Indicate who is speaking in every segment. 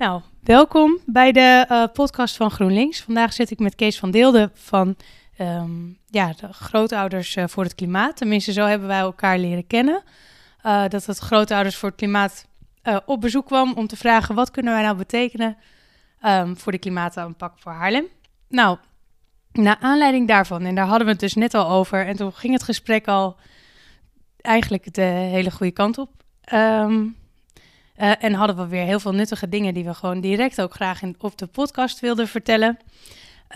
Speaker 1: Nou, welkom bij de uh, podcast van GroenLinks. Vandaag zit ik met Kees van Deelde van um, ja, de grootouders uh, voor het klimaat. Tenminste, zo hebben wij elkaar leren kennen. Uh, dat het grootouders voor het klimaat op bezoek kwam om te vragen wat kunnen wij nou betekenen um, voor de klimaataanpak voor Haarlem. Nou, naar aanleiding daarvan, en daar hadden we het dus net al over, en toen ging het gesprek al eigenlijk de hele goede kant op. Um, uh, en hadden we weer heel veel nuttige dingen die we gewoon direct ook graag in, op de podcast wilden vertellen.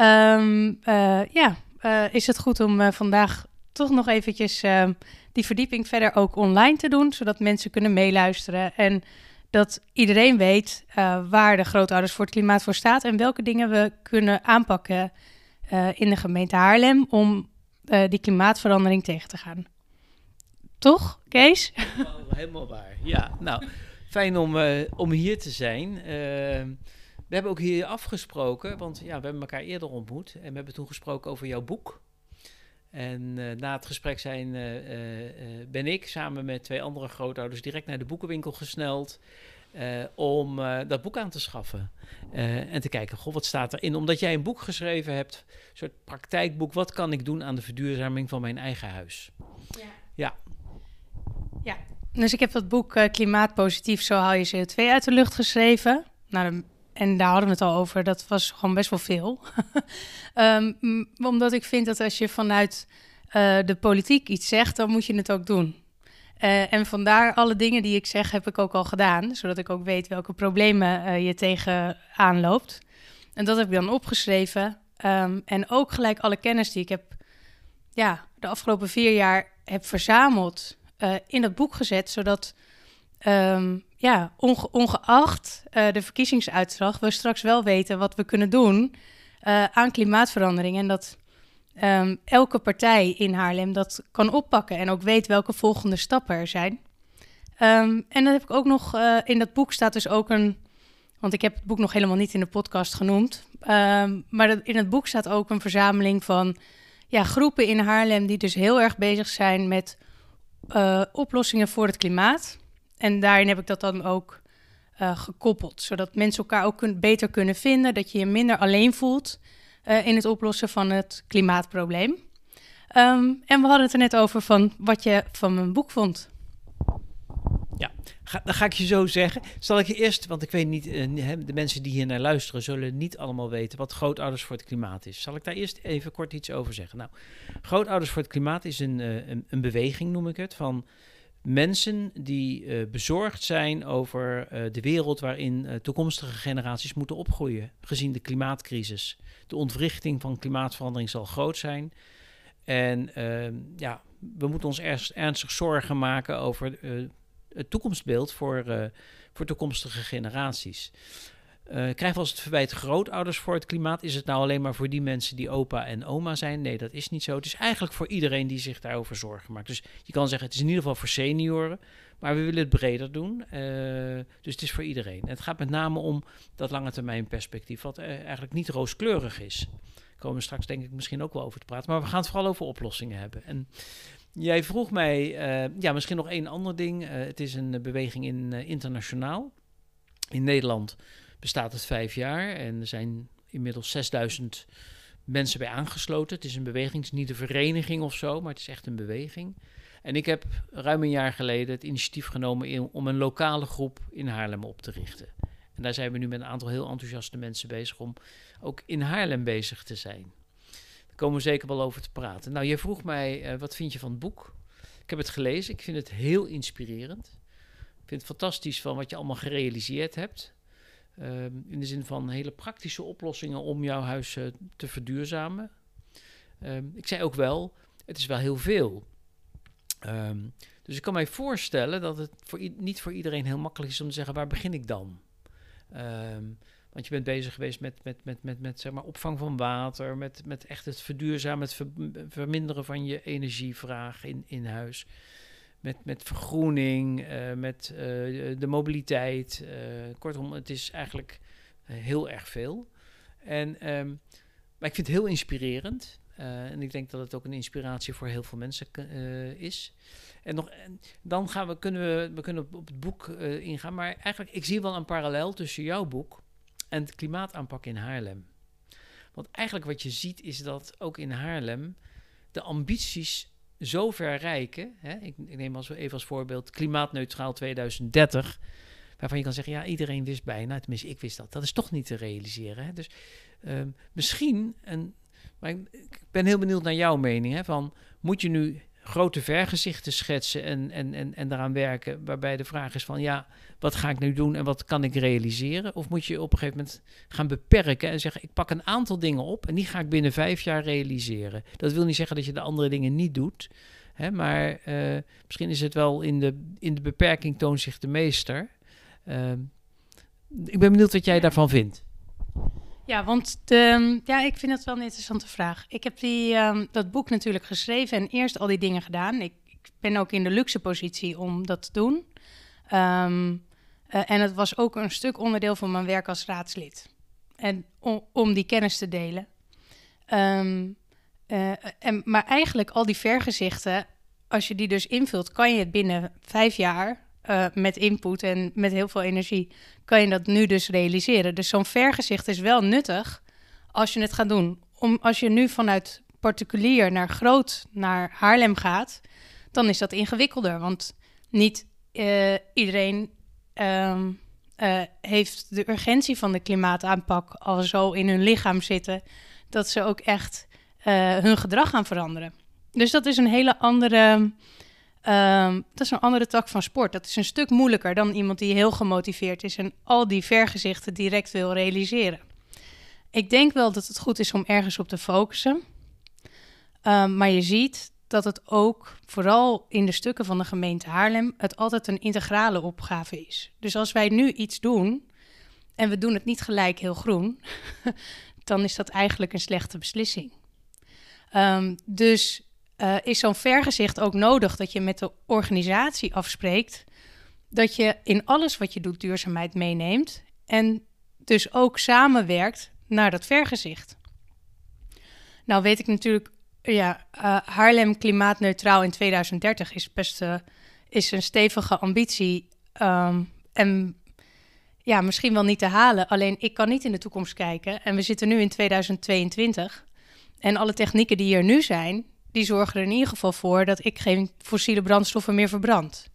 Speaker 1: Um, uh, ja, uh, is het goed om vandaag toch nog eventjes ehm, die verdieping verder ook online te doen, zodat mensen kunnen meeluisteren en dat iedereen weet waar de grootouders voor het klimaat voor staat en welke dingen we kunnen aanpakken in de gemeente Haarlem om die klimaatverandering tegen te gaan. Toch, Kees?
Speaker 2: Helemaal, helemaal waar. Ja, nou. Fijn om, uh, om hier te zijn. Uh, we hebben ook hier afgesproken, want ja, we hebben elkaar eerder ontmoet. En we hebben toen gesproken over jouw boek. En uh, na het gesprek zijn, ben ik samen met twee andere grootouders direct naar de boekenwinkel gesneld. om dat boek aan te schaffen. en te kijken, goh, wat staat erin? Omdat jij een boek geschreven hebt, een soort praktijkboek. Wat kan ik doen aan de verduurzaming van mijn eigen huis?
Speaker 1: Ja.
Speaker 2: Ja,
Speaker 1: ja, dus ik heb dat boek uh, Klimaatpositief, zo haal je CO2 uit de lucht geschreven. Nou, en daar hadden we het al over, dat was gewoon best wel veel. um, omdat ik vind dat als je vanuit uh, de politiek iets zegt, dan moet je het ook doen. Uh, en vandaar alle dingen die ik zeg, heb ik ook al gedaan. Zodat ik ook weet welke problemen je tegenaan loopt. En dat heb ik dan opgeschreven. Um, en ook gelijk alle kennis die ik heb ja, de afgelopen vier jaar heb verzameld uh, in dat boek gezet, zodat um, ja, onge ongeacht uh, de verkiezingsuitslag, we straks wel weten wat we kunnen doen uh, aan klimaatverandering. En dat um, elke partij in Haarlem dat kan oppakken en ook weet welke volgende stappen er zijn. Um, en dan heb ik ook nog, in dat boek staat dus ook een, want ik heb het boek nog helemaal niet in de podcast genoemd, maar in het boek staat ook een verzameling van ja, groepen in Haarlem die dus heel erg bezig zijn met uh, oplossingen voor het klimaat. En daarin heb ik dat dan ook uh, gekoppeld, zodat mensen elkaar ook beter kunnen vinden, dat je je minder alleen voelt uh, in het oplossen van het klimaatprobleem. Um, en we hadden het er net over van wat je van mijn boek vond.
Speaker 2: Ja, dan ga ik je zo zeggen. Zal ik je eerst, want ik weet niet, de mensen die hier naar luisteren zullen niet allemaal weten wat Grootouders voor het Klimaat is. Zal ik daar eerst even kort iets over zeggen? Nou, Grootouders voor het Klimaat is een, een, een beweging, noem ik het, van mensen die uh, bezorgd zijn over de wereld waarin toekomstige generaties moeten opgroeien, gezien de klimaatcrisis. De ontwrichting van klimaatverandering zal groot zijn. En ehm, ja, we moeten ons ernstig zorgen maken over het toekomstbeeld voor, uh, voor toekomstige generaties. Uh, krijgen we als het verwijt grootouders voor het klimaat? Is het nou alleen maar voor die mensen die opa en oma zijn? Nee, dat is niet zo. Het is eigenlijk voor iedereen die zich daarover zorgen maakt. Dus je kan zeggen, het is in ieder geval voor senioren, maar we willen het breder doen. Uh, dus het is voor iedereen. En het gaat met name om dat lange termijn perspectief, wat eigenlijk niet rooskleurig is. Daar komen we straks denk ik misschien ook wel over te praten. Maar we gaan het vooral over oplossingen hebben. En Jij vroeg mij, uh, ja, misschien nog één ander ding. Uh, het is een beweging in, internationaal. In Nederland bestaat het vijf jaar en er zijn inmiddels 6000 mensen bij aangesloten. Het is een beweging, het is niet een vereniging of zo, maar het is echt een beweging. En ik heb ruim een jaar geleden het initiatief genomen om een lokale groep in Haarlem op te richten. En daar zijn we nu met een aantal heel enthousiaste mensen bezig om ook in Haarlem bezig te zijn komen we zeker wel over te praten. Nou, je vroeg mij, uh, wat vind je van het boek? Ik heb het gelezen, ik vind het heel inspirerend. Ik vind het fantastisch van wat je allemaal gerealiseerd hebt. Uh, in de zin van hele praktische oplossingen om jouw huis uh, te verduurzamen. Ehm, ik zei ook wel, het is wel heel veel. Um, dus ik kan mij voorstellen dat het voor niet voor iedereen heel makkelijk is om te zeggen, waar begin ik dan? Um, want je bent bezig geweest met, met, met, met, met zeg maar, opvang van water, met, met echt het verduurzamen, het verminderen van je energievraag in, in huis. Met, met vergroening, uh, met uh, de mobiliteit. Uh, kortom, het is eigenlijk heel erg veel. En, um, maar ik vind het heel inspirerend. en ik denk dat het ook een inspiratie voor heel veel mensen is. En, nog, en dan gaan we, kunnen we, we kunnen op het boek ingaan. Maar eigenlijk, ik zie wel een parallel tussen jouw boek en het klimaataanpak in Haarlem. Want eigenlijk wat je ziet is dat ook in Haarlem de ambities zo ver reiken. Hè? Ik, ik, neem als, even als voorbeeld klimaatneutraal 2030. Waarvan je kan zeggen, ja, iedereen wist bijna, tenminste ik wist dat. Dat is toch niet te realiseren. Hè? Dus uh, misschien, en, maar ik, ik, ben heel benieuwd naar jouw mening. Hè, van, moet je nu grote vergezichten schetsen en, en, en, en daaraan werken. Waarbij de vraag is van ja, wat ga ik nu doen en wat kan ik realiseren? Of moet je op een gegeven moment gaan beperken en zeggen ik pak een aantal dingen op en die ga ik binnen vijf jaar realiseren. Dat wil niet zeggen dat je de andere dingen niet doet. Hè, maar uh, misschien is het wel in de, in de beperking toont zich de meester. Uh, ik ben benieuwd wat jij daarvan vindt.
Speaker 1: Ja, want de, ja, ik vind het wel een interessante vraag. Ik heb die, um, dat boek natuurlijk geschreven en eerst al die dingen gedaan. Ik, ik ben ook in de luxe positie om dat te doen. Um, uh, en het was ook een stuk onderdeel van mijn werk als raadslid. En om, om die kennis te delen. Um, uh, en, maar eigenlijk al die vergezichten, als je die dus invult, kan je het binnen vijf jaar uh, met input en met heel veel energie, kan je dat nu dus realiseren. Dus zo'n vergezicht is wel nuttig als je het gaat doen. Om, als je nu vanuit particulier naar groot naar Haarlem gaat, dan is dat ingewikkelder. Want niet uh, iedereen um, uh, heeft de urgentie van de klimaataanpak al zo in hun lichaam zitten dat ze ook echt hun gedrag gaan veranderen. Dus dat is een hele andere Um, dat is een andere tak van sport. Dat is een stuk moeilijker dan iemand die heel gemotiveerd is en al die vergezichten direct wil realiseren. Ik denk wel dat het goed is om ergens op te focussen. Um, maar je ziet dat het ook, vooral in de stukken van de gemeente Haarlem, het altijd een integrale opgave is. Dus als wij nu iets doen en we doen het niet gelijk heel groen, dan is dat eigenlijk een slechte beslissing. Um, dus uh, is zo'n vergezicht ook nodig dat je met de organisatie afspreekt dat je in alles wat je doet duurzaamheid meeneemt en dus ook samenwerkt naar dat vergezicht. Nou weet ik natuurlijk, ja, uh, Haarlem klimaatneutraal in 2030 is best uh, is een stevige ambitie um, en ja, misschien wel niet te halen. Alleen ik kan niet in de toekomst kijken en we zitten nu in 2022 en alle technieken die er nu zijn, die zorgen er in ieder geval voor dat ik geen fossiele brandstoffen meer verbrand.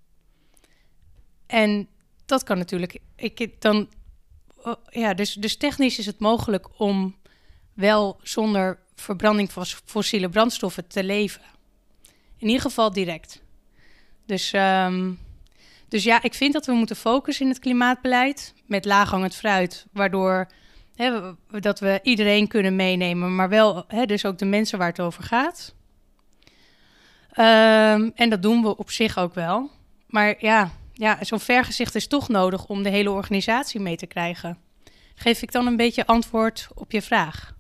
Speaker 1: En dat kan natuurlijk. Ik, dan, oh, ja, dus, dus technisch is het mogelijk om wel zonder verbranding van fossiele brandstoffen te leven. In ieder geval direct. Dus, um, dus ja, ik vind dat we moeten focussen in het klimaatbeleid met laaghangend fruit, waardoor hè, dat we iedereen kunnen meenemen, maar wel hè, dus ook de mensen waar het over gaat. Um, en dat doen we op zich ook wel. Maar ja, ja zo'n vergezicht is toch nodig om de hele organisatie mee te krijgen. Geef ik dan een beetje antwoord op je vraag?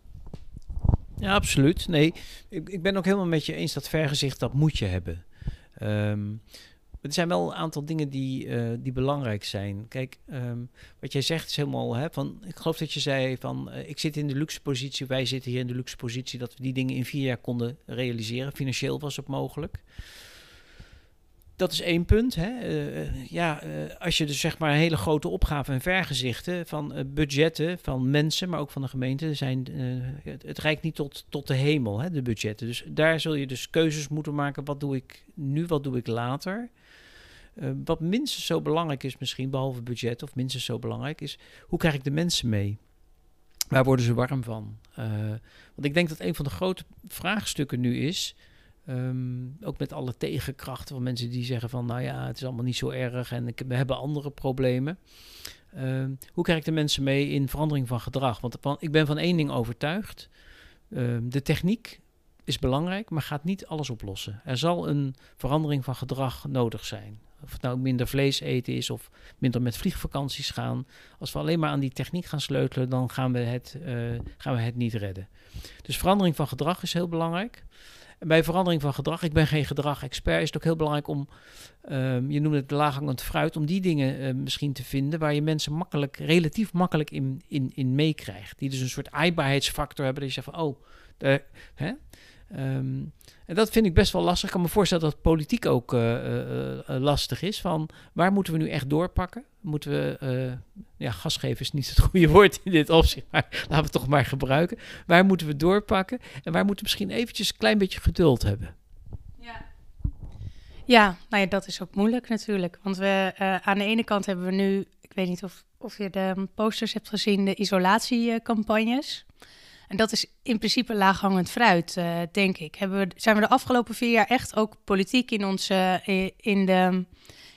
Speaker 2: Ja, absoluut. Nee, ik, ik ben ook helemaal met je eens dat vergezicht, dat moet je hebben. Um, er zijn wel een aantal dingen die, uh, die belangrijk zijn. Kijk, um, wat jij zegt is helemaal, hè, van, ik geloof dat je zei van, uh, ik zit in de luxe positie, wij zitten hier in de luxe positie, dat we die dingen in vier jaar konden realiseren. Financieel was het mogelijk. Dat is één punt. Hè. Uh, ja, als je dus zeg maar hele grote opgaven en vergezichten van budgetten van mensen, maar ook van de gemeente, zijn, het, het reikt niet tot, tot de hemel, hè, de budgetten. Dus daar zul je dus keuzes moeten maken. Wat doe ik nu, wat doe ik later? Uh, wat minstens zo belangrijk is misschien, behalve budget of minstens zo belangrijk, is hoe krijg ik de mensen mee? Waar worden ze warm van? Uh, want ik denk dat een van de grote vraagstukken nu is, um, ook met alle tegenkrachten van mensen die zeggen van, nou ja, het is allemaal niet zo erg en we hebben andere problemen. Uh, hoe krijg ik de mensen mee in verandering van gedrag? Want ik ben van één ding overtuigd. Ehm, de techniek is belangrijk, maar gaat niet alles oplossen. Er zal een verandering van gedrag nodig zijn. Of het nou minder vlees eten is of minder met vliegvakanties gaan. Als we alleen maar aan die techniek gaan sleutelen, dan gaan we het, uh, gaan we het niet redden. Dus verandering van gedrag is heel belangrijk. En bij verandering van gedrag, ik ben geen gedrag-expert, is het ook heel belangrijk om, um, je noemde het laaghangend fruit, om die dingen uh, misschien te vinden waar je mensen makkelijk, relatief makkelijk in, in, in meekrijgt. Die dus een soort aaibaarheidsfactor hebben, dat je zegt van, oh, hè? Ehm, en dat vind ik best wel lastig. Ik kan me voorstellen dat politiek ook lastig is. Van waar moeten we nu echt doorpakken? Moeten we, ja, gas geven is niet het goede woord in dit opzicht, maar laten we het toch maar gebruiken. Waar moeten we doorpakken? En waar moeten we misschien eventjes een klein beetje geduld hebben?
Speaker 1: Ja, nou ja, dat is ook moeilijk natuurlijk. Want we, aan de ene kant hebben we nu, ik weet niet of, of je de posters hebt gezien, de isolatiecampagnes. En dat is in principe laaghangend fruit, uh, denk ik. Hebben we, zijn we de afgelopen vier jaar echt ook politiek in, onze, uh, in, de,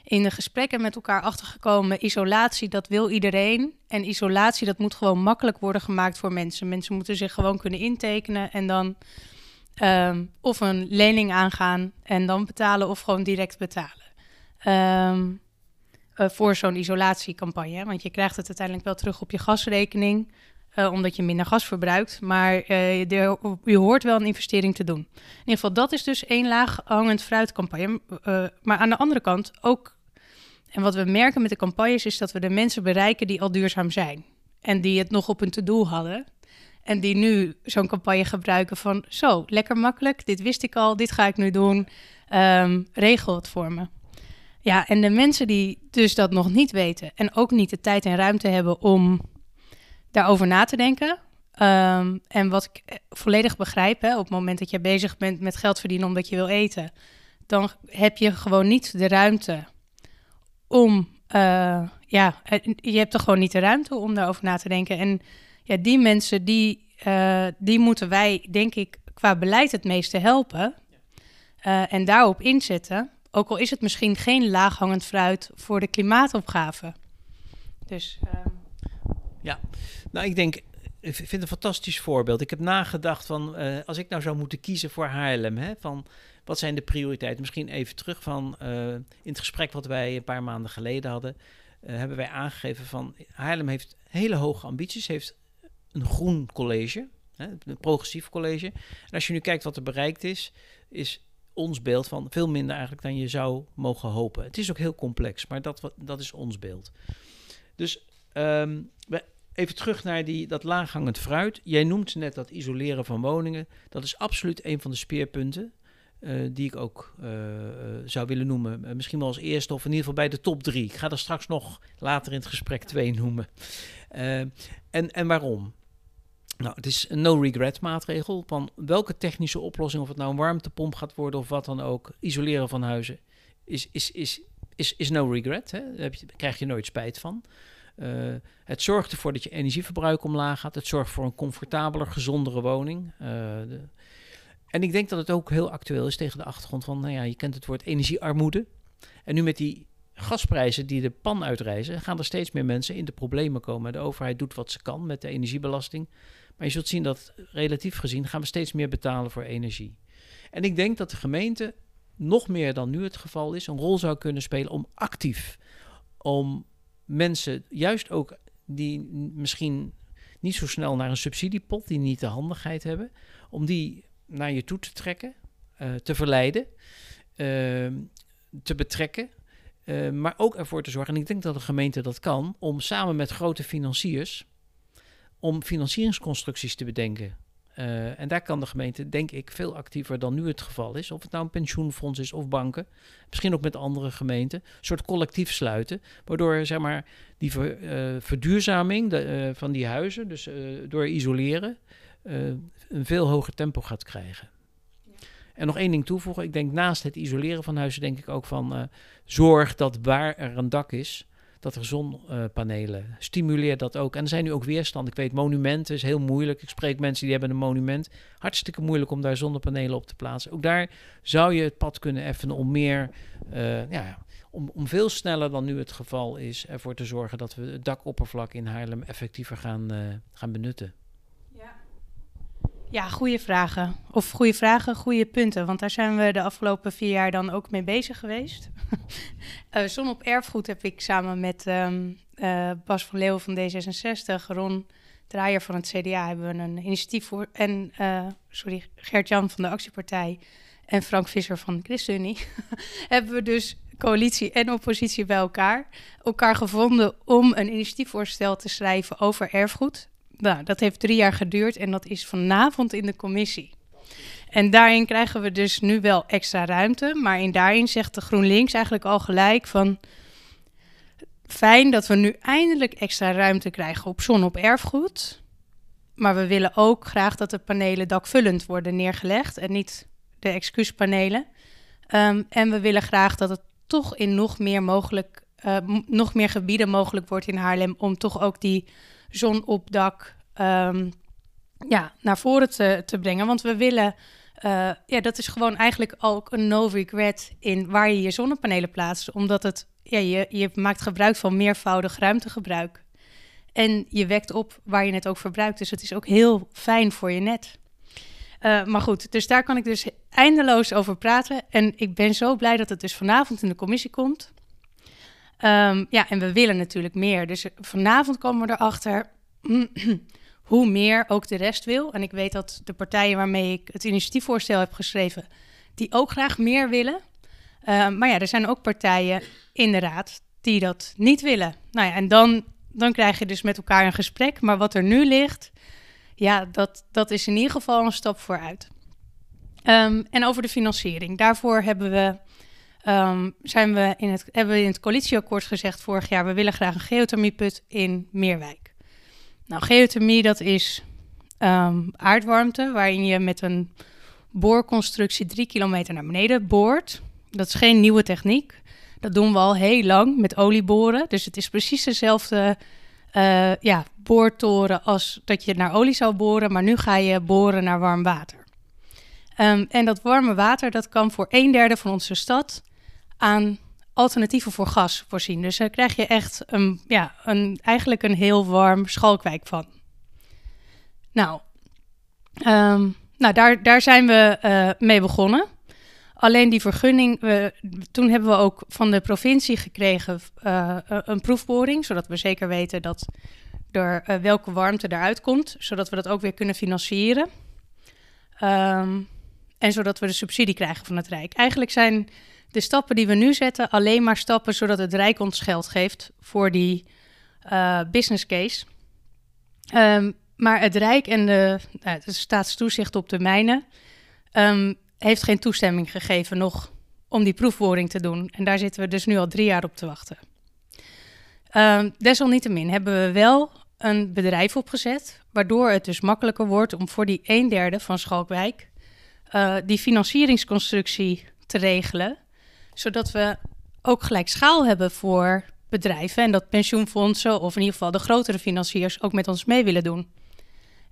Speaker 1: in de gesprekken met elkaar achtergekomen. Isolatie, dat wil iedereen. En isolatie, dat moet gewoon makkelijk worden gemaakt voor mensen. Mensen moeten zich gewoon kunnen intekenen en dan Um, of een lening aangaan en dan betalen of gewoon direct betalen. Um, uh, voor zo'n isolatiecampagne. Want je krijgt het uiteindelijk wel terug op je gasrekening. Uh, omdat je minder gas verbruikt. Maar uh, de, je hoort wel een investering te doen. In ieder geval, dat is dus één laag hangend fruitcampagne. maar aan de andere kant ook. En wat we merken met de campagnes is dat we de mensen bereiken die al duurzaam zijn. En die het nog op hun to-do hadden. En die nu zo'n campagne gebruiken van zo, lekker makkelijk, dit wist ik al, dit ga ik nu doen, um, regel het voor me. Ja, en de mensen die dus dat nog niet weten en ook niet de tijd en ruimte hebben om daarover na te denken. Um, en wat ik eh, volledig begrijp, hè, op het moment dat je bezig bent met geld verdienen omdat je wil eten, dan heb je gewoon niet de ruimte om, uh, ja, je hebt er gewoon niet de ruimte om daarover na te denken. En ja, die mensen die, die moeten wij, denk ik, qua beleid het meeste helpen. En daarop inzetten. Ook al is het misschien geen laaghangend fruit voor de klimaatopgave. Dus. Uh...
Speaker 2: Ja, nou, ik denk. Ik vind het een fantastisch voorbeeld. Ik heb nagedacht van, uh, als ik nou zou moeten kiezen voor Haarlem, hè, van wat zijn de prioriteiten? Misschien even terug van in het gesprek wat wij een paar maanden geleden hadden, hebben wij aangegeven van Haarlem heeft hele hoge ambities, heeft een groen college, hè, een progressief college. En als je nu kijkt wat er bereikt is, is ons beeld van veel minder eigenlijk dan je zou mogen hopen. Het is ook heel complex, maar dat, dat is ons beeld. Dus um, even terug naar die, dat laaghangend fruit. Jij noemt net dat isoleren van woningen. Dat is absoluut een van de speerpunten. Uh, die ik ook uh, zou willen noemen. Misschien wel als eerste of in ieder geval bij de top drie. Ik ga er straks nog later in het gesprek twee noemen. en, en waarom? Nou, het is een no-regret maatregel. Van welke technische oplossing, of het nou een warmtepomp gaat worden of wat dan ook, isoleren van huizen, is, is, is, is, is no regret. Daar, krijg je nooit spijt van. Uh, het zorgt ervoor dat je energieverbruik omlaag gaat. Het zorgt voor een comfortabeler, gezondere woning. De, en ik denk dat het ook heel actueel is tegen de achtergrond van, nou ja, je kent het woord energiearmoede. En nu met die gasprijzen die de pan uitreizen, gaan er steeds meer mensen in de problemen komen. De overheid doet wat ze kan met de energiebelasting. Maar je zult zien dat relatief gezien gaan we steeds meer betalen voor energie. En ik denk dat de gemeente nog meer dan nu het geval is, een rol zou kunnen spelen om actief, om mensen, juist ook die misschien niet zo snel naar een subsidiepot, die niet de handigheid hebben, om die naar je toe te trekken, uh, te verleiden, uh, te betrekken, uh, maar ook ervoor te zorgen, en ik denk dat de gemeente dat kan, om samen met grote financiers om financieringsconstructies te bedenken. Uh, en daar kan de gemeente, denk ik, veel actiever dan nu het geval is. Of het nou een pensioenfonds is of banken. Misschien ook met andere gemeenten. Een soort collectief sluiten. Waardoor zeg maar, die ver, uh, verduurzaming de, uh, van die huizen, dus door isoleren, een veel hoger tempo gaat krijgen. En nog één ding toevoegen. Ik denk naast het isoleren van huizen, denk ik ook van zorg dat waar er een dak is, dat er zonpanelen. Stimuleer dat ook. En er zijn nu ook weerstand. Ik weet, monumenten is heel moeilijk. Ik spreek mensen die hebben een monument. Hartstikke moeilijk om daar zonnepanelen op te plaatsen. Ook daar zou je het pad kunnen effenen om meer, uh, ja, om, om veel sneller dan nu het geval is, ervoor te zorgen dat we het dakoppervlak in Haarlem effectiever gaan, uh, gaan benutten.
Speaker 1: Ja, goede vragen. Of goede vragen, goede punten. Want daar zijn we de afgelopen vier jaar dan ook mee bezig geweest. uh, Zon op erfgoed heb ik samen met um, uh, Bas van Leeuwen van D66, Ron Draaier van het CDA, hebben we een initiatief voor. En uh, sorry, Gert-Jan van de Actiepartij en Frank Visser van de ChristenUnie. hebben we dus coalitie en oppositie bij elkaar. Elkaar gevonden om een initiatiefvoorstel te schrijven over erfgoed. Nou, dat heeft drie jaar geduurd en dat is vanavond in de commissie. En daarin krijgen we dus nu wel extra ruimte. Maar in daarin zegt de GroenLinks eigenlijk al gelijk van... Fijn dat we nu eindelijk extra ruimte krijgen op zon op erfgoed. Maar we willen ook graag dat de panelen dakvullend worden neergelegd en niet de excuuspanelen. Um, en we willen graag dat het toch in nog meer, mogelijk, uh, nog meer gebieden mogelijk wordt in Haarlem om toch ook die zon op dak um, ja, naar voren te, te brengen. Want we willen, uh, ja, dat is gewoon eigenlijk ook een no regret in waar je je zonnepanelen plaatst. Omdat het, ja, je, je maakt gebruik van meervoudig ruimtegebruik. En je wekt op waar je het ook verbruikt. Dus het is ook heel fijn voor je net. Uh, maar goed, dus daar kan ik dus eindeloos over praten. En ik ben zo blij dat het dus vanavond in de commissie komt. Um, ja, en we willen natuurlijk meer. Dus vanavond komen we erachter hoe meer ook de rest wil. En ik weet dat de partijen waarmee ik het initiatiefvoorstel heb geschreven, die ook graag meer willen. Uh, maar ja, er zijn ook partijen in de raad die dat niet willen. Nou ja, en dan, dan krijg je dus met elkaar een gesprek. Maar wat er nu ligt, ja, dat, dat is in ieder geval een stap vooruit. Um, en over de financiering. Daarvoor hebben we, um, zijn we in het, hebben we in het coalitieakkoord gezegd vorig jaar... we willen graag een geothermieput in Meerwijk. Nou, geothermie dat is um, aardwarmte... waarin je met een boorconstructie drie kilometer naar beneden boort. Dat is geen nieuwe techniek. Dat doen we al heel lang met olieboren. Dus het is precies dezelfde uh, ja, boortoren als dat je naar olie zou boren, maar nu ga je boren naar warm water. Um, en dat warme water dat kan voor een derde van onze stad aan alternatieven voor gas voorzien. Dus daar krijg je echt een, ja, een, eigenlijk een heel warm schalkwijk van. Nou, um, nou daar, daar zijn we uh, mee begonnen. Alleen die vergunning, we, toen hebben we ook van de provincie gekregen uh, een proefboring, zodat we zeker weten dat er uh, welke warmte eruit komt, zodat we dat ook weer kunnen financieren. Um, en zodat we de subsidie krijgen van het Rijk. Eigenlijk zijn de stappen die we nu zetten alleen maar stappen zodat het Rijk ons geld geeft voor die uh, business case. Um, maar het Rijk en de, nou, staatstoezicht op de mijnen um, heeft geen toestemming gegeven nog om die proefboring te doen. En daar zitten we dus nu al drie jaar op te wachten. Uh, desalniettemin hebben we wel een bedrijf opgezet, waardoor het dus makkelijker wordt om voor die een derde van Schalkwijk uh, die financieringsconstructie te regelen, zodat we ook gelijk schaal hebben voor bedrijven en dat pensioenfondsen of in ieder geval de grotere financiers ook met ons mee willen doen.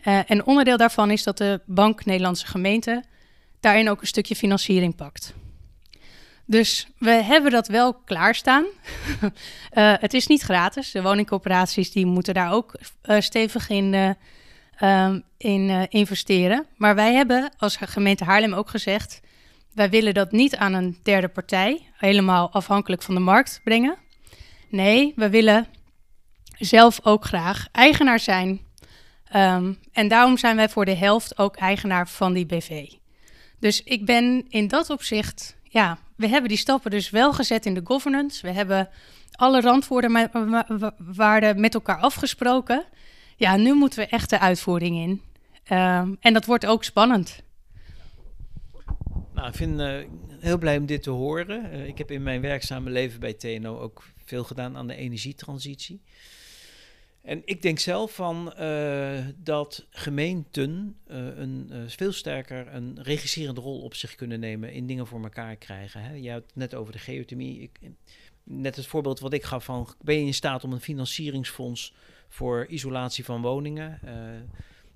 Speaker 1: Uh, en onderdeel daarvan is dat de Bank Nederlandse Gemeenten daarin ook een stukje financiering pakt. Dus we hebben dat wel klaarstaan. uh, het is niet gratis. De woningcorporaties die moeten daar ook uh, stevig in, um, in investeren. Maar wij hebben als gemeente Haarlem ook gezegd... wij willen dat niet aan een derde partij... helemaal afhankelijk van de markt brengen. Nee, we willen zelf ook graag eigenaar zijn. Um, en daarom zijn wij voor de helft ook eigenaar van die BV. Dus ik ben in dat opzicht, ja, we hebben die stappen dus wel gezet in de governance. We hebben alle randwoorden met elkaar afgesproken. Ja, nu moeten we echt de uitvoering in. Um, en dat wordt ook spannend.
Speaker 2: Nou, ik vind uh, heel blij om dit te horen. Uh, ik heb in mijn werkzame leven bij TNO ook veel gedaan aan de energietransitie. En ik denk zelf van uh, dat gemeenten een veel sterker een regisserende rol op zich kunnen nemen in dingen voor elkaar krijgen. Hè? Je had het net over de geothermie. Ik, net het voorbeeld wat ik gaf van ben je in staat om een financieringsfonds voor isolatie van woningen.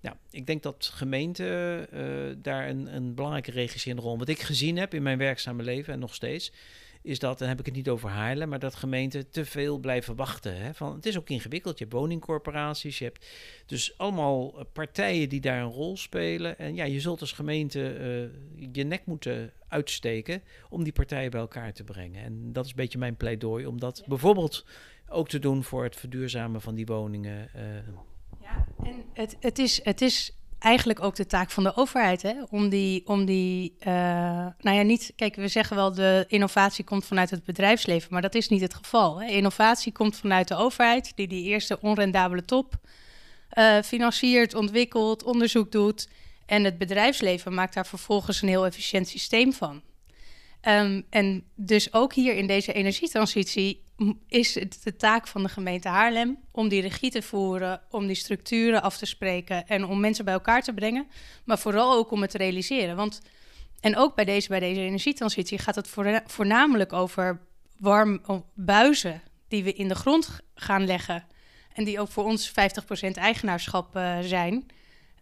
Speaker 2: Ja, ik denk dat gemeenten daar een, een belangrijke regisserende rol. Wat ik gezien heb in mijn werkzame leven en nog steeds, is dat, dan heb ik het niet over Haarlem, maar dat gemeenten te veel blijven wachten. Hè? Van, het is ook ingewikkeld. Je hebt woningcorporaties, je hebt dus allemaal eh, partijen die daar een rol spelen. En ja, je zult als gemeente uh, je nek moeten uitsteken om die partijen bij elkaar te brengen. En dat is een beetje mijn pleidooi, om dat bijvoorbeeld ook te doen voor het verduurzamen van die woningen. Uh.
Speaker 1: En het, het, is, het is eigenlijk ook de taak van de overheid. Hè? Om die, om die uh, nou ja, niet, kijk, we zeggen wel de innovatie komt vanuit het bedrijfsleven, maar dat is niet het geval. Hè? Innovatie komt vanuit de overheid, die die eerste onrendabele top uh, financiert, ontwikkelt, onderzoek doet. En het bedrijfsleven maakt daar vervolgens een heel efficiënt systeem van. Ehm, en dus ook hier in deze energietransitie is het de taak van de gemeente Haarlem om die regie te voeren, om die structuren af te spreken en om mensen bij elkaar te brengen, maar vooral ook om het te realiseren. Want en ook bij deze, bij deze energietransitie gaat het voornamelijk over warm buizen die we in de grond gaan leggen en die ook voor ons 50% eigenaarschap uh, zijn.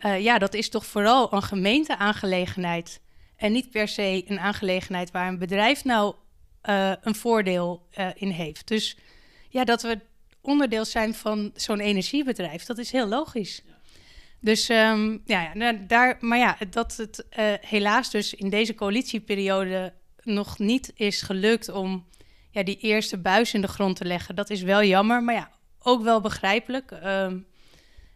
Speaker 1: Uh, ja, dat is toch vooral een gemeenteaangelegenheid en niet per se een aangelegenheid waar een bedrijf nou uh, een voordeel in heeft. Dus ja, dat we onderdeel zijn van zo'n energiebedrijf, dat is heel logisch. Dus um, ja, nou, daar, maar ja, dat het uh, helaas dus in deze coalitieperiode nog niet is gelukt om ja, die eerste buis in de grond te leggen. Dat is wel jammer, maar ja, ook wel begrijpelijk. Um,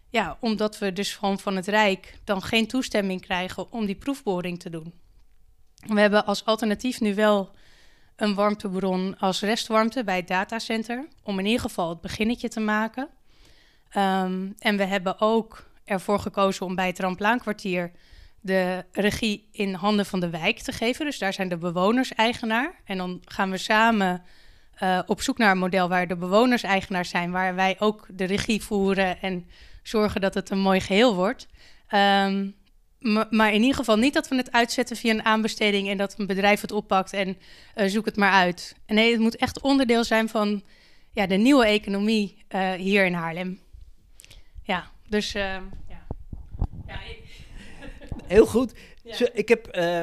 Speaker 1: ja, omdat we dus gewoon van het Rijk dan geen toestemming krijgen om die proefboring te doen. We hebben als alternatief nu wel een warmtebron als restwarmte bij het datacenter, om in ieder geval het beginnetje te maken. Um, en we hebben ook ervoor gekozen om bij het Ramplaankwartier de regie in handen van de wijk te geven. Dus daar zijn de bewoners eigenaar. En dan gaan we samen uh, op zoek naar een model waar de bewoners eigenaar zijn, waar wij ook de regie voeren en zorgen dat het een mooi geheel wordt. Um, maar in ieder geval niet dat we het uitzetten via een aanbesteding en dat een bedrijf het oppakt en uh, zoek het maar uit. Nee, het moet echt onderdeel zijn van ja, de nieuwe economie uh, hier in Haarlem. Ja. Dus uh, ja. ja
Speaker 2: Heel goed. Ja. ik heb uh,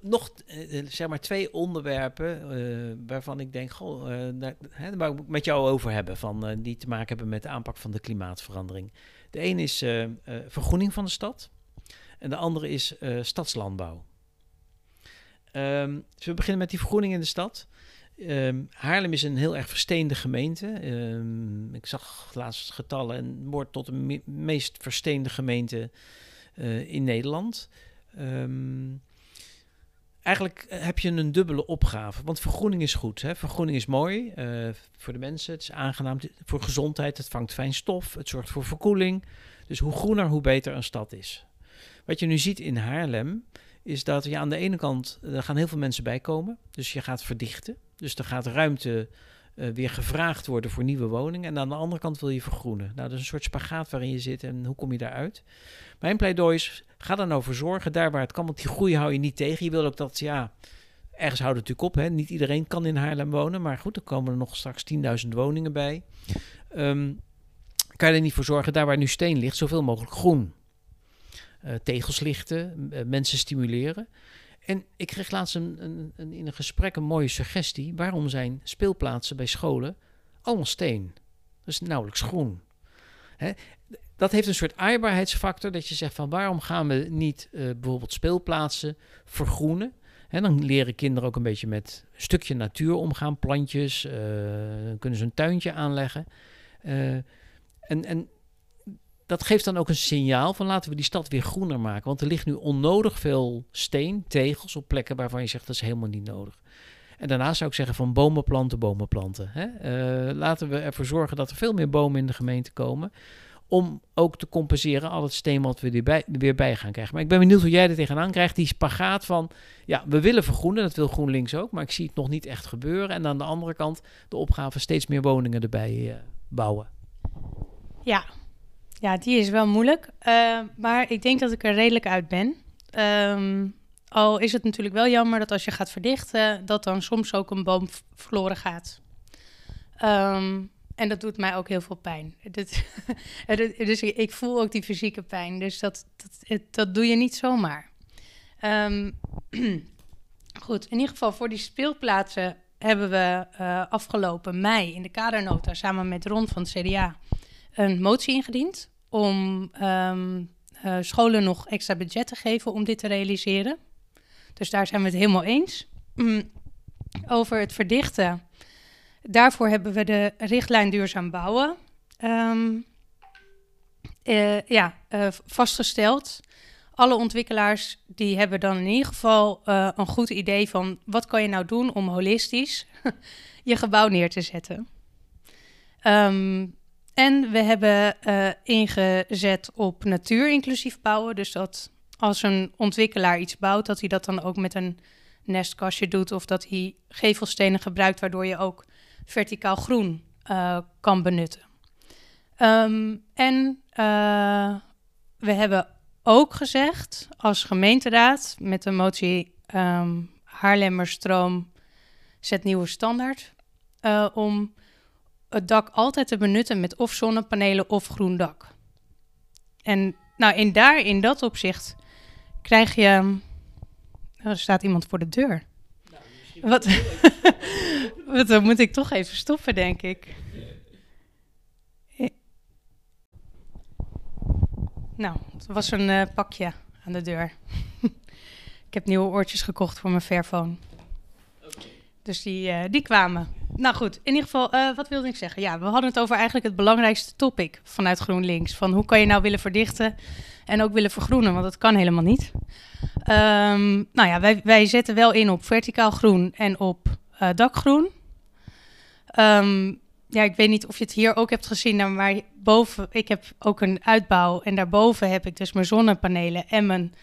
Speaker 2: nog uh, zeg maar twee onderwerpen uh, waarvan ik denk, goh, daar, hè, waar ik met jou over hebben, van, die te maken hebben met de aanpak van de klimaatverandering. De een is vergroening van de stad en de andere is stadslandbouw. Um, dus we beginnen met die vergroening in de stad. Um, Haarlem is een heel erg versteende gemeente. Um, ik zag laatst getallen en wordt tot de me meest versteende gemeente uh, in Nederland. Eigenlijk heb je een dubbele opgave. Want vergroening is goed. Hè? Vergroening is mooi voor de mensen. Het is aangenaam voor gezondheid. Het vangt fijn stof. Het zorgt voor verkoeling. Dus hoe groener, hoe beter een stad is. Wat je nu ziet in Haarlem is dat je aan de ene kant, er gaan heel veel mensen bij komen. Dus je gaat verdichten. Dus er gaat ruimte uh, weer gevraagd worden voor nieuwe woningen. En aan de andere kant wil je vergroenen. Nou, dat is een soort spagaat waarin je zit en hoe kom je daaruit? Mijn pleidooi is, ga er nou voor zorgen, daar waar het kan, want die groei hou je niet tegen. Je wil ook dat, ja, ergens houdt het natuurlijk op. Hè? Niet iedereen kan in Haarlem wonen, maar goed, er komen er nog straks 10.000 woningen bij. Um, kan je er niet voor zorgen, daar waar nu steen ligt, zoveel mogelijk groen. Uh, tegels lichten, uh, mensen stimuleren. En ik kreeg laatst een, een, een, in een gesprek een mooie suggestie. Waarom zijn speelplaatsen bij scholen allemaal steen? Is nauwelijks groen. Hè? Dat heeft een soort aaibaarheidsfactor. Dat je zegt van waarom gaan we niet uh, bijvoorbeeld speelplaatsen vergroenen? En dan leren kinderen ook een beetje met een stukje natuur omgaan. Plantjes, uh, kunnen ze een tuintje aanleggen. En, en dat geeft dan ook een signaal van laten we die stad weer groener maken. Want er ligt nu onnodig veel steen, tegels op plekken waarvan je zegt dat is helemaal niet nodig. En daarna zou ik zeggen van bomen planten, bomen planten. Hè? Uh, laten we ervoor zorgen dat er veel meer bomen in de gemeente komen. Om ook te compenseren al het steen wat we er bij, weer bij gaan krijgen. Maar ik ben benieuwd hoe jij er tegenaan krijgt. Die spagaat van, ja, we willen vergroenen. Dat wil GroenLinks ook. Maar ik zie het nog niet echt gebeuren. En aan de andere kant de opgave steeds meer woningen erbij uh, bouwen.
Speaker 1: Ja, ja, die is wel moeilijk. Uh, maar ik denk dat ik er redelijk uit ben. Um, al is het natuurlijk wel jammer dat als je gaat verdichten, dat dan soms ook een boom verloren gaat. Um, en dat doet mij ook heel veel pijn. dus ik voel ook die fysieke pijn. Dus dat, dat, dat doe je niet zomaar. Um, goed, in ieder geval voor die speelplaatsen hebben we uh, afgelopen mei in de kadernota samen met Ron van het CDA een motie ingediend om um, uh, scholen nog extra budget te geven om dit te realiseren. Dus daar zijn we het helemaal eens. Mm, over het verdichten. Daarvoor hebben we de richtlijn duurzaam bouwen um, uh, ja, uh, vastgesteld. Alle ontwikkelaars die hebben dan in ieder geval een goed idee van wat kan je nou doen om holistisch je gebouw neer te zetten. Um, en we hebben uh, ingezet op natuur inclusief bouwen. Dus dat als een ontwikkelaar iets bouwt, dat hij dat dan ook met een nestkastje doet of dat hij gevelstenen gebruikt, waardoor je ook verticaal groen uh, kan benutten. Um, en uh, we hebben ook gezegd als gemeenteraad met de motie um, Haarlemmerstroom zet nieuwe standaard om het dak altijd te benutten met of zonnepanelen of groen dak. En nou, in daar, in dat opzicht, krijg je. Oh, er staat iemand voor de deur. Nou, Wat? Wat dan moet ik toch even stoppen, denk ik. Nou, het was een uh, pakje aan de deur. ik heb nieuwe oortjes gekocht voor mijn Fairphone. Dus die, uh, die kwamen. Nou goed, in ieder geval, uh, wat wilde ik zeggen? Ja, we hadden het over eigenlijk het belangrijkste topic vanuit GroenLinks. Van hoe kan je nou willen verdichten en ook willen vergroenen, want dat kan helemaal niet. Um, nou ja, wij, wij zetten wel in op verticaal groen en op uh, dakgroen. Um, ja, ik weet niet of je het hier ook hebt gezien, maar boven, ik heb ook een uitbouw en daarboven heb ik dus mijn zonnepanelen en mijn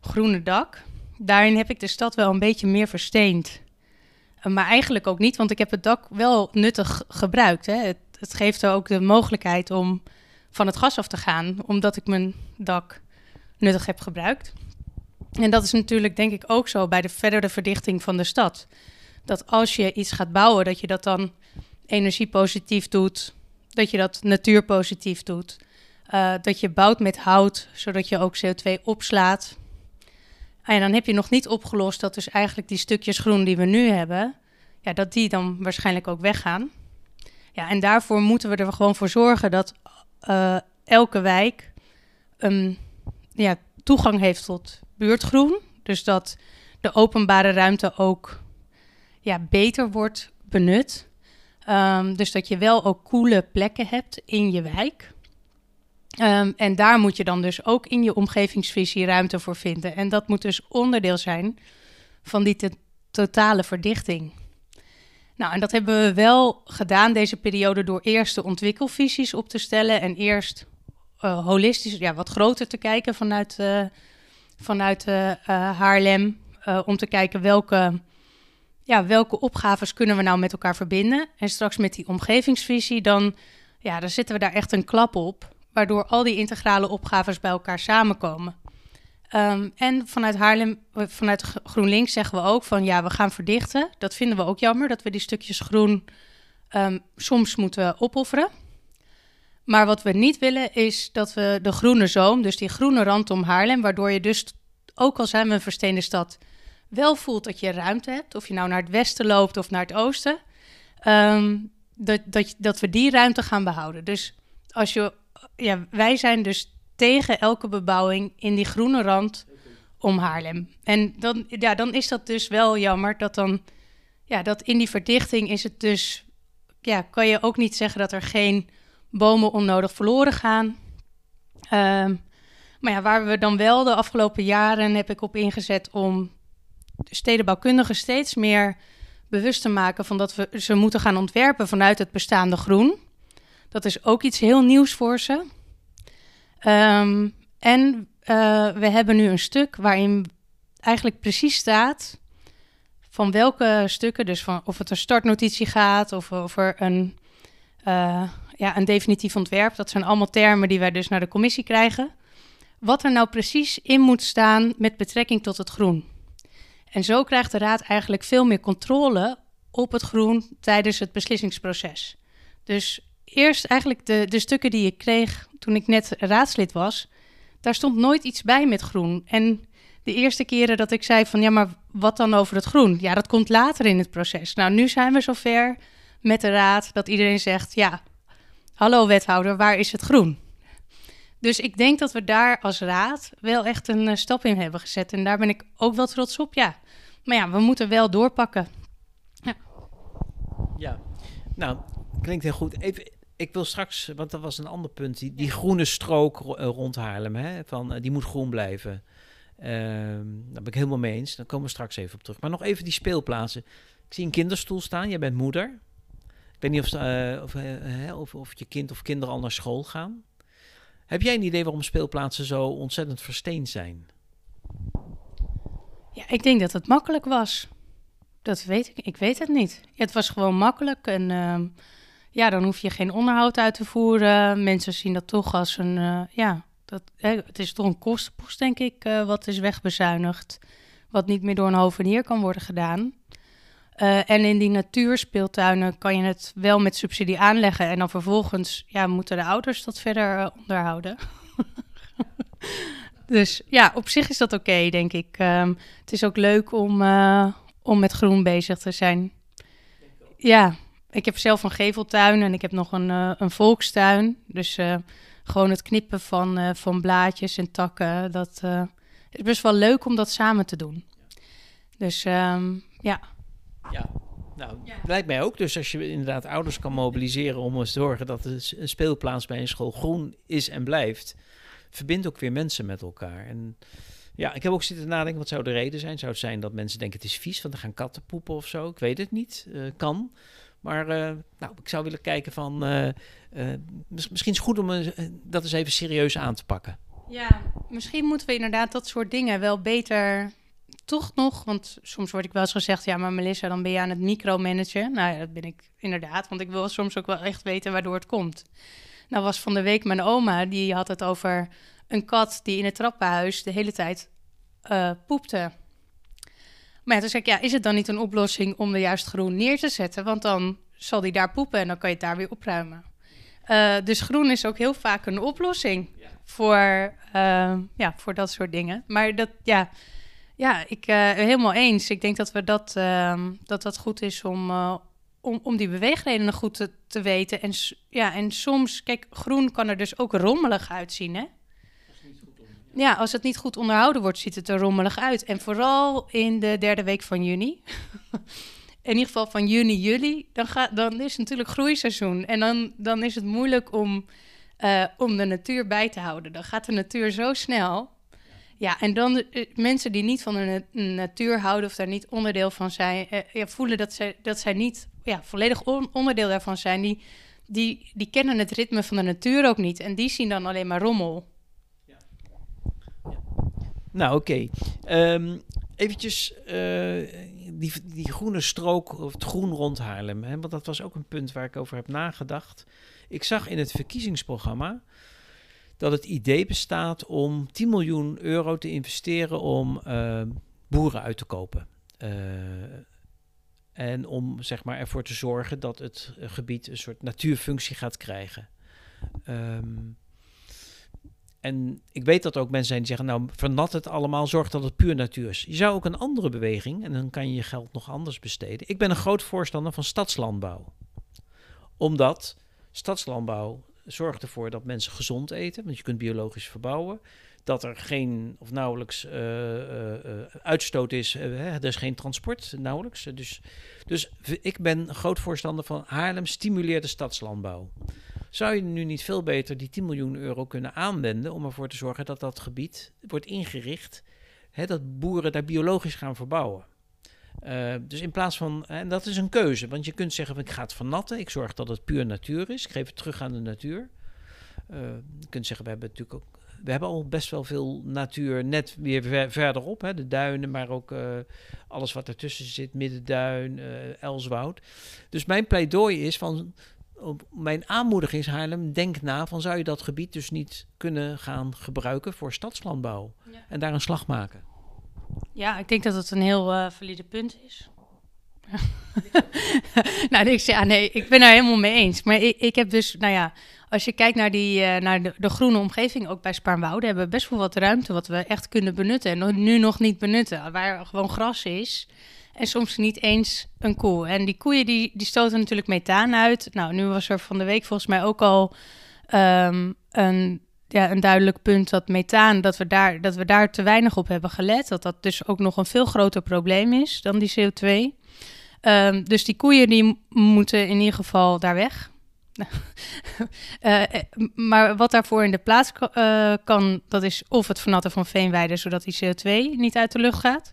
Speaker 1: groene dak. Daarin heb ik de stad wel een beetje meer versteend. Maar eigenlijk ook niet, want ik heb het dak wel nuttig gebruikt. Hè. Het, het geeft ook de mogelijkheid om van het gas af te gaan, omdat ik mijn dak nuttig heb gebruikt. En dat is natuurlijk denk ik ook zo bij de verdere verdichting van de stad. Dat als je iets gaat bouwen, dat je dat dan energiepositief doet, dat je dat natuurpositief doet. Uh, dat je bouwt met hout, zodat je ook CO2 opslaat. En dan heb je nog niet opgelost dat dus eigenlijk die stukjes groen die we nu hebben, ja, dat die dan waarschijnlijk ook weggaan. Ja, en daarvoor moeten we er gewoon voor zorgen dat uh, elke wijk um, ja, toegang heeft tot buurtgroen. Dus dat de openbare ruimte ook ja, beter wordt benut. Um, dus dat je wel ook coole plekken hebt in je wijk. Um, en daar moet je dan dus ook in je omgevingsvisie ruimte voor vinden. En dat moet dus onderdeel zijn van die totale verdichting. Nou, en dat hebben we wel gedaan deze periode door eerst de ontwikkelvisies op te stellen en eerst uh, holistisch, ja, wat groter te kijken vanuit, uh, vanuit uh, Haarlem. om te kijken welke ja, welke opgaves kunnen we nou met elkaar verbinden? En straks met die omgevingsvisie, dan, ja, dan zitten we daar echt een klap op, waardoor al die integrale opgaves bij elkaar samenkomen. Um, en vanuit Haarlem, vanuit GroenLinks zeggen we ook van ja, we gaan verdichten. Dat vinden we ook jammer, dat we die stukjes groen um, soms moeten opofferen. Maar wat we niet willen is dat we de groene zoom, dus die groene rand om Haarlem, waardoor je dus, ook al zijn we een versteende stad, wel voelt dat je ruimte hebt, of je nou naar het westen loopt of naar het oosten, um, dat, dat, dat we die ruimte gaan behouden. Dus als je, ja, wij zijn dus tegen elke bebouwing in die groene rand om Haarlem. En dan, ja, dan is dat dus wel jammer dat dan, ja, dat in die verdichting is het dus, ja, kan je ook niet zeggen dat er geen bomen onnodig verloren gaan. Um, maar ja, waar we dan wel de afgelopen jaren heb ik op ingezet om stedenbouwkundigen steeds meer bewust te maken van dat we ze moeten gaan ontwerpen vanuit het bestaande groen. Dat is ook iets heel nieuws voor ze. Um, en uh, we hebben nu een stuk waarin eigenlijk precies staat van welke stukken, dus van of het een startnotitie gaat of of er een, uh, ja, een definitief ontwerp. Dat zijn allemaal termen die wij dus naar de commissie krijgen. Wat er nou precies in moet staan met betrekking tot het groen. En zo krijgt de Raad eigenlijk veel meer controle op het groen tijdens het beslissingsproces. Dus eerst eigenlijk de, de stukken die ik kreeg toen ik net raadslid was, daar stond nooit iets bij met groen. En de eerste keren dat ik zei van ja, maar wat dan over het groen? Ja, dat komt later in het proces. Nou, nu zijn we zover met de raad dat iedereen zegt ja, hallo wethouder, waar is het groen? Dus ik denk dat we daar als raad wel echt een uh, stap in hebben gezet. En daar ben ik ook wel trots op. Ja, maar ja, we moeten wel doorpakken. Ja,
Speaker 2: ja. nou, klinkt heel goed. Even, ik wil straks, want dat was een ander punt, die, die groene strook eh, rond Haarlem, hè, van, uh, die moet groen blijven. Uh, daar ben ik helemaal mee eens. Daar komen we straks even op terug. Maar nog even die speelplaatsen. Ik zie een kinderstoel staan. Jij bent moeder. Ik weet niet of, uh, of, of, of je kind of kinderen al naar school gaan. Heb jij een idee waarom speelplaatsen zo ontzettend versteend zijn?
Speaker 1: Ja, ik denk dat het makkelijk was. Dat weet ik. Ik weet het niet. Ja, het was gewoon makkelijk. En ehm, ja, dan hoef je geen onderhoud uit te voeren. Mensen zien dat toch als een. Uh, ja, dat, hè, het is toch een kostenpost, denk ik, uh, wat is wegbezuinigd. Wat niet meer door een hovenier kan worden gedaan. Uh, en in die natuurspeeltuinen kan je het wel met subsidie aanleggen. En dan vervolgens ja, moeten de ouders dat verder onderhouden. dus ja, op zich is dat oké, denk ik. Um, het is ook leuk om, om met groen bezig te zijn. Ja, ik heb zelf een geveltuin en ik heb nog een, uh, een volkstuin. Dus uh, gewoon het knippen van, uh, van blaadjes en takken, dat is best wel leuk om dat samen te doen. Dus um, ja.
Speaker 2: Ja, nou, ja. lijkt mij ook. Dus als je inderdaad ouders kan mobiliseren om te zorgen dat een speelplaats bij een school groen is en blijft, verbindt ook weer mensen met elkaar. En ja, ik heb ook zitten nadenken, wat zou de reden zijn? Zou het zijn dat mensen denken het is vies, want er gaan katten poepen of zo? Ik weet het niet. Uh, kan. Maar uh, nou, ik zou willen kijken van, uh, misschien is het goed om dat eens even serieus aan te pakken.
Speaker 1: Ja, misschien moeten we inderdaad dat soort dingen wel beter toch nog, want soms word ik wel eens gezegd, ja, maar Melissa, dan ben je aan het micromanagen. Nou ja, dat ben ik inderdaad, want ik wil soms ook wel echt weten waardoor het komt. Nou was van de week mijn oma, die had het over een kat die in het trappenhuis de hele tijd poepte. Maar ja, toen zei ik, ja, is het dan niet een oplossing om er juist groen neer te zetten? Want dan zal die daar poepen en dan kan je het daar weer opruimen. Uh, dus groen is ook heel vaak een oplossing ja. voor, uh, ja, voor dat soort dingen. Maar dat, ja, ja ik uh, helemaal eens. Ik denk dat we dat, dat, dat goed is om, om, om die beweegredenen goed te, te weten. En, ja, en soms, kijk, groen kan er dus ook rommelig uitzien, hè? Ja, als het niet goed onderhouden wordt, ziet het er rommelig uit. En vooral in de derde week van juni. in ieder geval van juni, juli. Dan, gaat, dan is het natuurlijk groeiseizoen. En dan, dan is het moeilijk om, uh, om de natuur bij te houden. Dan gaat de natuur zo snel. Ja, en dan uh, mensen die niet van de na natuur houden of daar niet onderdeel van zijn, uh, ja, voelen dat zij, dat zij niet ja, volledig on onderdeel daarvan zijn. Die, die, die kennen het ritme van de natuur ook niet. En die zien dan alleen maar rommel.
Speaker 2: Nou, oké. Okay. Um, eventjes uh, die, die groene strook, of het groen rond Haarlem. Hè, want dat was ook een punt waar ik over heb nagedacht. Ik zag in het verkiezingsprogramma dat het idee bestaat om 10 miljoen euro te investeren om uh, boeren uit te kopen. Uh, en om zeg maar, ervoor te zorgen dat het gebied een soort natuurfunctie gaat krijgen. Um, en ik weet dat er ook mensen zijn die zeggen, nou, vernat het allemaal, zorg dat het puur natuur is. Je zou ook een andere beweging, en dan kan je je geld nog anders besteden. Ik ben een groot voorstander van stadslandbouw. Omdat stadslandbouw zorgt ervoor dat mensen gezond eten, want je kunt biologisch verbouwen. Dat er geen of nauwelijks uh, uh, uitstoot is, er is geen transport nauwelijks. Dus, dus ik ben een groot voorstander van Haarlem stimuleert de stadslandbouw zou je nu niet veel beter die 10 miljoen euro kunnen aanwenden om ervoor te zorgen dat dat gebied wordt ingericht, hè, dat boeren daar biologisch gaan verbouwen. Uh, dus in plaats van, en dat is een keuze, want je kunt zeggen: ik ga het vernatten, ik zorg dat het puur natuur is, ik geef het terug aan de natuur. Uh, je kunt zeggen: we hebben natuurlijk ook we hebben al best wel veel natuur net weer ver, verderop. Hè? De duinen, maar ook uh, alles wat ertussen zit. Middenduin, Elswoud. Dus mijn pleidooi is van mijn aanmoediging is Haarlem, denk na van zou je dat gebied dus niet kunnen gaan gebruiken voor stadslandbouw ja. en daar een slag maken.
Speaker 1: Ja, ik denk dat het een heel uh, valide punt is. nou, ik ja, nee, ik ben er helemaal mee eens. Maar ik, ik heb dus, nou ja, als je kijkt naar, die, uh, naar de, de, groene omgeving, ook bij Spaarnwoude, hebben we best wel wat ruimte wat we echt kunnen benutten en nu nog niet benutten. Waar gewoon gras is, en soms niet eens een koe. En die koeien die, die stoten natuurlijk methaan uit. Nou, nu was er van de week volgens mij ook al um, een, ja, een duidelijk punt dat methaan, dat we, daar, dat we daar te weinig op hebben gelet. Dat dat dus ook nog een veel groter probleem is dan die CO2. Um, ehm, dus die koeien die moeten in ieder geval daar weg. uh, maar wat daarvoor in de plaats uh, kan, dat is of het vernatten van veenweiden, zodat die CO2 niet uit de lucht gaat.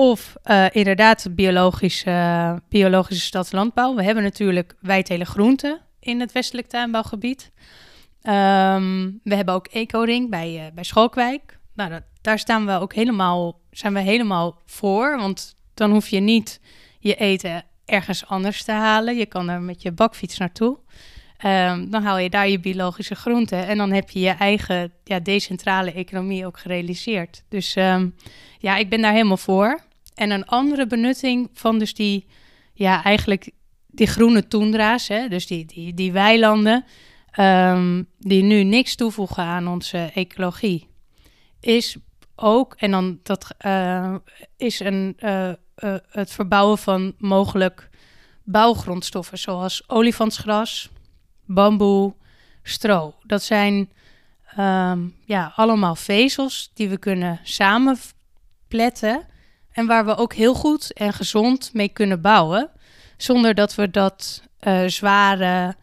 Speaker 1: Of uh, inderdaad biologische, biologische stadslandbouw. We hebben natuurlijk wijdtele groenten in het westelijk tuinbouwgebied. Um, we hebben ook Ecoring bij, uh, bij Schalkwijk. nou, daar staan we ook helemaal, zijn we helemaal voor. Want dan hoef je niet je eten ergens anders te halen. Je kan er met je bakfiets naartoe. Um, dan haal je daar je biologische groenten en dan heb je je eigen ja, decentrale economie ook gerealiseerd. Dus um, ja, ik ben daar helemaal voor. En een andere benutting van dus die, ja, eigenlijk die groene toendra's, hè, dus die, die, die weilanden, um, die nu niks toevoegen aan onze ecologie, is ook, en dan dat uh, is een, uh, uh, het verbouwen van mogelijk bouwgrondstoffen, zoals olifantsgras, bamboe, stro. Dat zijn um, ja, allemaal vezels die we kunnen samenpletten en waar we ook heel goed en gezond mee kunnen bouwen, zonder dat we dat uh, zware,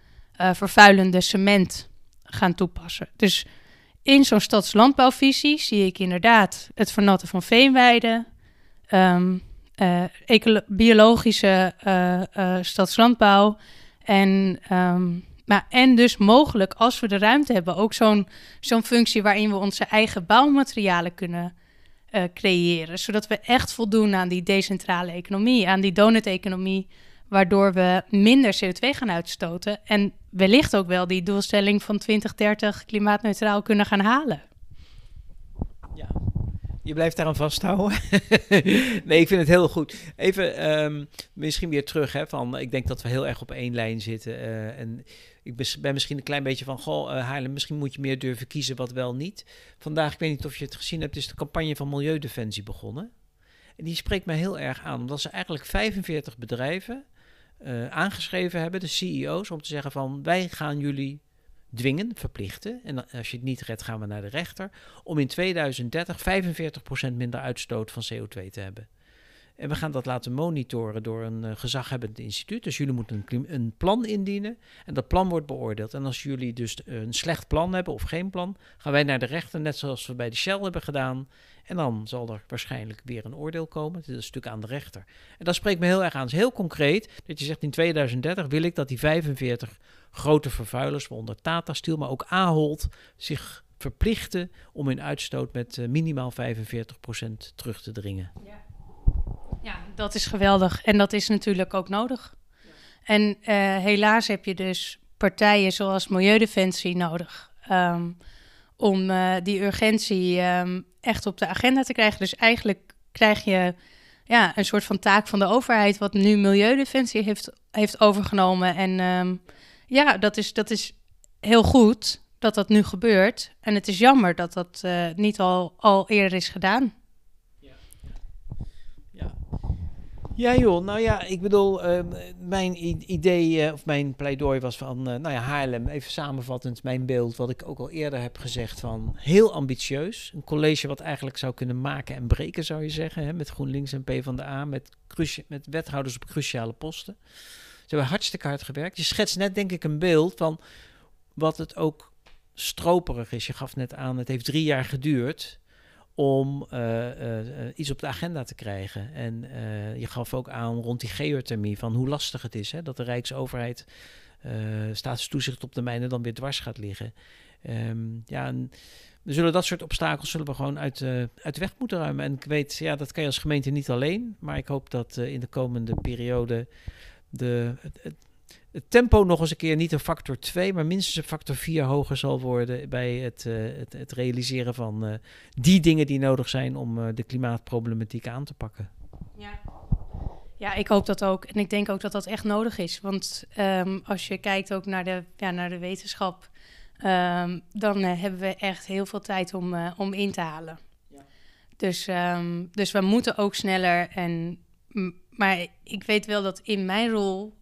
Speaker 1: uh, vervuilende cement gaan toepassen. Dus in zo'n stadslandbouwvisie zie ik inderdaad het vernatten van veenweiden, um, uh, biologische stadslandbouw en um, maar, en dus mogelijk, als we de ruimte hebben, ook zo'n zo'n functie waarin we onze eigen bouwmaterialen kunnen uh, creëren. Zodat we echt voldoen aan die decentrale economie, aan die donut-economie, waardoor we minder CO2 gaan uitstoten. En wellicht ook wel die doelstelling van 2030 klimaatneutraal kunnen gaan halen.
Speaker 2: Je blijft daaraan vasthouden. nee, ik vind het heel goed. Even um, misschien weer terug. Hè, van, ik denk dat we heel erg op één lijn zitten. Uh, en ik ben misschien een klein beetje van, goh, uh, Haarlem, misschien moet je meer durven kiezen wat wel niet. Vandaag, ik weet niet of je het gezien hebt, is de campagne van Milieudefensie begonnen. En die spreekt mij heel erg aan, omdat ze eigenlijk 45 bedrijven uh, aangeschreven hebben, de CEO's, om te zeggen van, wij gaan jullie dwingen, verplichten, en als je het niet redt, gaan we naar de rechter, om in 2030 45% minder uitstoot van CO2 te hebben. En we gaan dat laten monitoren door een uh, gezaghebbend instituut. Dus jullie moeten een, een, plan indienen en dat plan wordt beoordeeld. En als jullie dus een slecht plan hebben of geen plan, gaan wij naar de rechter, net zoals we bij de Shell hebben gedaan. En dan zal er waarschijnlijk weer een oordeel komen. Dit is een stuk aan de rechter. En dat spreekt me heel erg aan. Het is heel concreet dat je zegt in 2030 wil ik dat die 45 grote vervuilers, waaronder Tata Steel, maar ook Ahold, zich verplichten om hun uitstoot met uh, minimaal 45% terug te dringen.
Speaker 1: Ja. Ja, dat is geweldig. En dat is natuurlijk ook nodig. Ja. En uh, helaas heb je dus partijen zoals Milieudefensie nodig. Um, om uh, die urgentie um, echt op de agenda te krijgen. Dus eigenlijk krijg je ja, een soort van taak van de overheid, wat nu Milieudefensie heeft, heeft overgenomen. En um, ja, dat is, dat is heel goed dat dat nu gebeurt. En het is jammer dat dat uh, niet al, al eerder is gedaan.
Speaker 2: Ja joh, nou ja, ik bedoel, uh, mijn idee uh, of mijn pleidooi was van, uh, nou ja, Haarlem, even samenvattend mijn beeld, wat ik ook al eerder heb gezegd van heel ambitieus. Een college wat eigenlijk zou kunnen maken en breken, zou je zeggen, hè, met GroenLinks en PvdA, met, met wethouders op cruciale posten. Ze hebben hartstikke hard gewerkt. Je schetst net denk ik een beeld van wat het ook stroperig is. Je gaf net aan, het heeft drie jaar geduurd om uh, uh, iets op de agenda te krijgen. En je gaf ook aan rond die geothermie van hoe lastig het is hè, dat de Rijksoverheid staatstoezicht op de mijnen dan weer dwars gaat liggen. Um, ja, we zullen dat soort obstakels zullen we gewoon uit, uit de weg moeten ruimen. En ik weet, ja, dat kan je als gemeente niet alleen, maar ik hoop dat in de komende periode de, tempo nog eens een keer niet een factor 2, maar minstens een factor 4 hoger zal worden bij het, uh, het, het, realiseren van uh, die dingen die nodig zijn om uh, de klimaatproblematiek aan te pakken.
Speaker 1: Ja. ja, ik hoop dat ook. En ik denk ook dat dat echt nodig is. Want um, als je kijkt ook naar de, ja, naar de wetenschap, um, dan hebben we echt heel veel tijd om, om in te halen. Ja. Dus, um, dus we moeten ook sneller. En, maar ik weet wel dat in mijn rol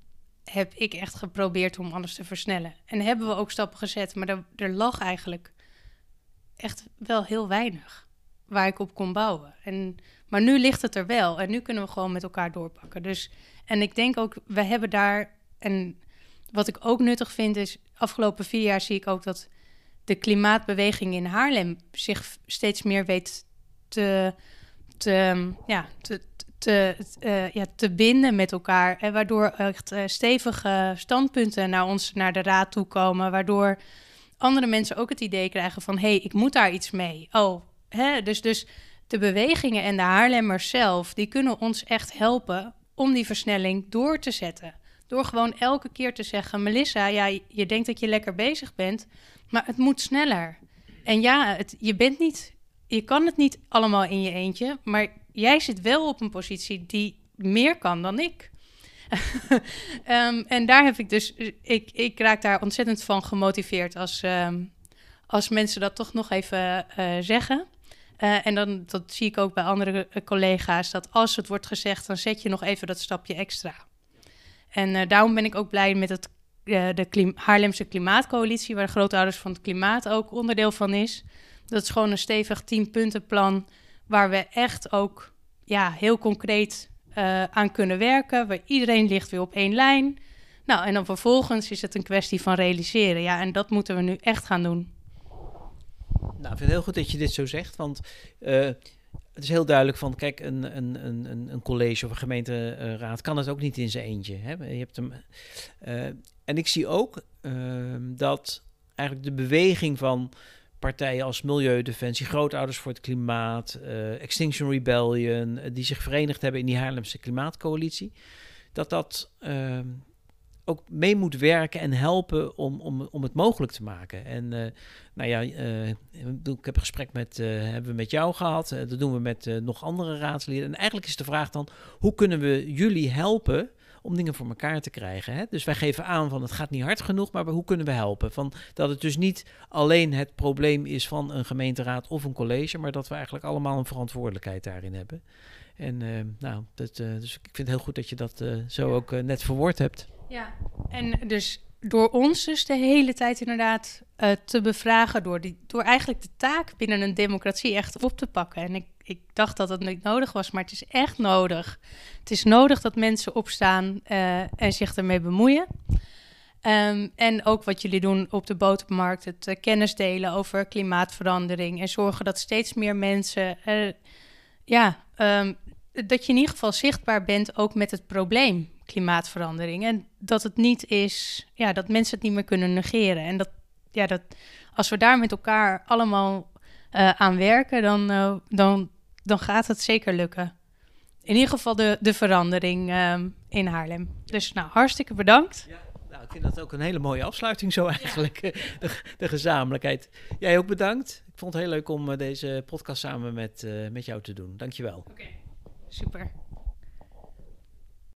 Speaker 1: heb ik echt geprobeerd om alles te versnellen. En hebben we ook stappen gezet, maar er, lag eigenlijk echt wel heel weinig waar ik op kon bouwen. En, maar nu ligt het er wel en nu kunnen we gewoon met elkaar doorpakken. Dus, en ik denk ook, we hebben daar, en wat ik ook nuttig vind is, afgelopen vier jaar zie ik ook dat de klimaatbeweging in Haarlem zich steeds meer weet te, te, ja, te, te, uh, ja, te binden met elkaar. En waardoor echt uh, stevige standpunten naar ons, naar de raad toe komen. Waardoor andere mensen ook het idee krijgen van... hé, hey, ik moet daar iets mee. Oh, hè, dus, dus de bewegingen en de Haarlemmers zelf, die kunnen ons echt helpen om die versnelling door te zetten. Door gewoon elke keer te zeggen: Melissa, ja, je denkt dat je lekker bezig bent, maar het moet sneller. En ja, het, je bent niet, je kan het niet allemaal in je eentje, maar jij zit wel op een positie die meer kan dan ik. Ehm, en daar heb ik dus, ik, ik raak daar ontzettend van gemotiveerd als, ehm, als mensen dat toch nog even uh, zeggen. Uh, en dan dat zie ik ook bij andere uh, collega's, dat als het wordt gezegd, dan zet je nog even dat stapje extra. En daarom ben ik ook blij met het, de klim Haarlemse Klimaatcoalitie, waar de grootouders van het klimaat ook onderdeel van is. Dat is gewoon een stevig tienpuntenplan waar we echt ook ja, heel concreet uh, aan kunnen werken. Waar iedereen ligt weer op één lijn. Nou, en dan vervolgens is het een kwestie van realiseren. Ja, en dat moeten we nu echt gaan doen.
Speaker 2: Nou, ik vind het heel goed dat je dit zo zegt. Want uh, het is heel duidelijk van, kijk, een, een, een, een college of een gemeenteraad kan het ook niet in zijn eentje. Hè? Je hebt hem, uh, en ik zie ook ehm, dat eigenlijk de beweging van partijen als Milieudefensie, Grootouders voor het Klimaat, uh, Extinction Rebellion, uh, die zich verenigd hebben in die Haarlemse Klimaatcoalitie, dat dat uh, ook mee moet werken en helpen om, om, om het mogelijk te maken. En uh, nou ja, ik heb een gesprek met, hebben we met jou gehad, dat doen we met nog andere raadsleden. En eigenlijk is de vraag dan, hoe kunnen we jullie helpen om dingen voor elkaar te krijgen. Hè? Dus wij geven aan van het gaat niet hard genoeg, maar hoe kunnen we helpen? Van, dat het dus niet alleen het probleem is van een gemeenteraad of een college, maar dat we eigenlijk allemaal een verantwoordelijkheid daarin hebben. En uh, nou, dat, uh, dus ik vind het heel goed dat je dat uh, zo ook net verwoord hebt.
Speaker 1: Ja, en dus door ons dus de hele tijd inderdaad te bevragen, door, die, door eigenlijk de taak binnen een democratie echt op te pakken. En ik ik dacht dat het niet nodig was, maar het is echt nodig. Het is nodig dat mensen opstaan uh, en zich ermee bemoeien. Um, en ook wat jullie doen op de botermarkt, het uh, kennis delen over klimaatverandering en zorgen dat steeds meer mensen, uh, ja, um, dat je in ieder geval zichtbaar bent ook met het probleem klimaatverandering. En dat het niet is, ja, dat mensen het niet meer kunnen negeren. En dat, ja, dat als we daar met elkaar allemaal aan werken, dan, dan dan gaat het zeker lukken. In ieder geval de, de verandering um, in Haarlem. Dus nou, hartstikke bedankt.
Speaker 2: Ja, nou, ik vind dat ook een hele mooie afsluiting zo eigenlijk. Ja. De, de, gezamenlijkheid. Jij ook bedankt. Ik vond het heel leuk om uh, deze podcast samen met, uh, met jou te doen. Dankjewel.
Speaker 1: Oké, okay. super.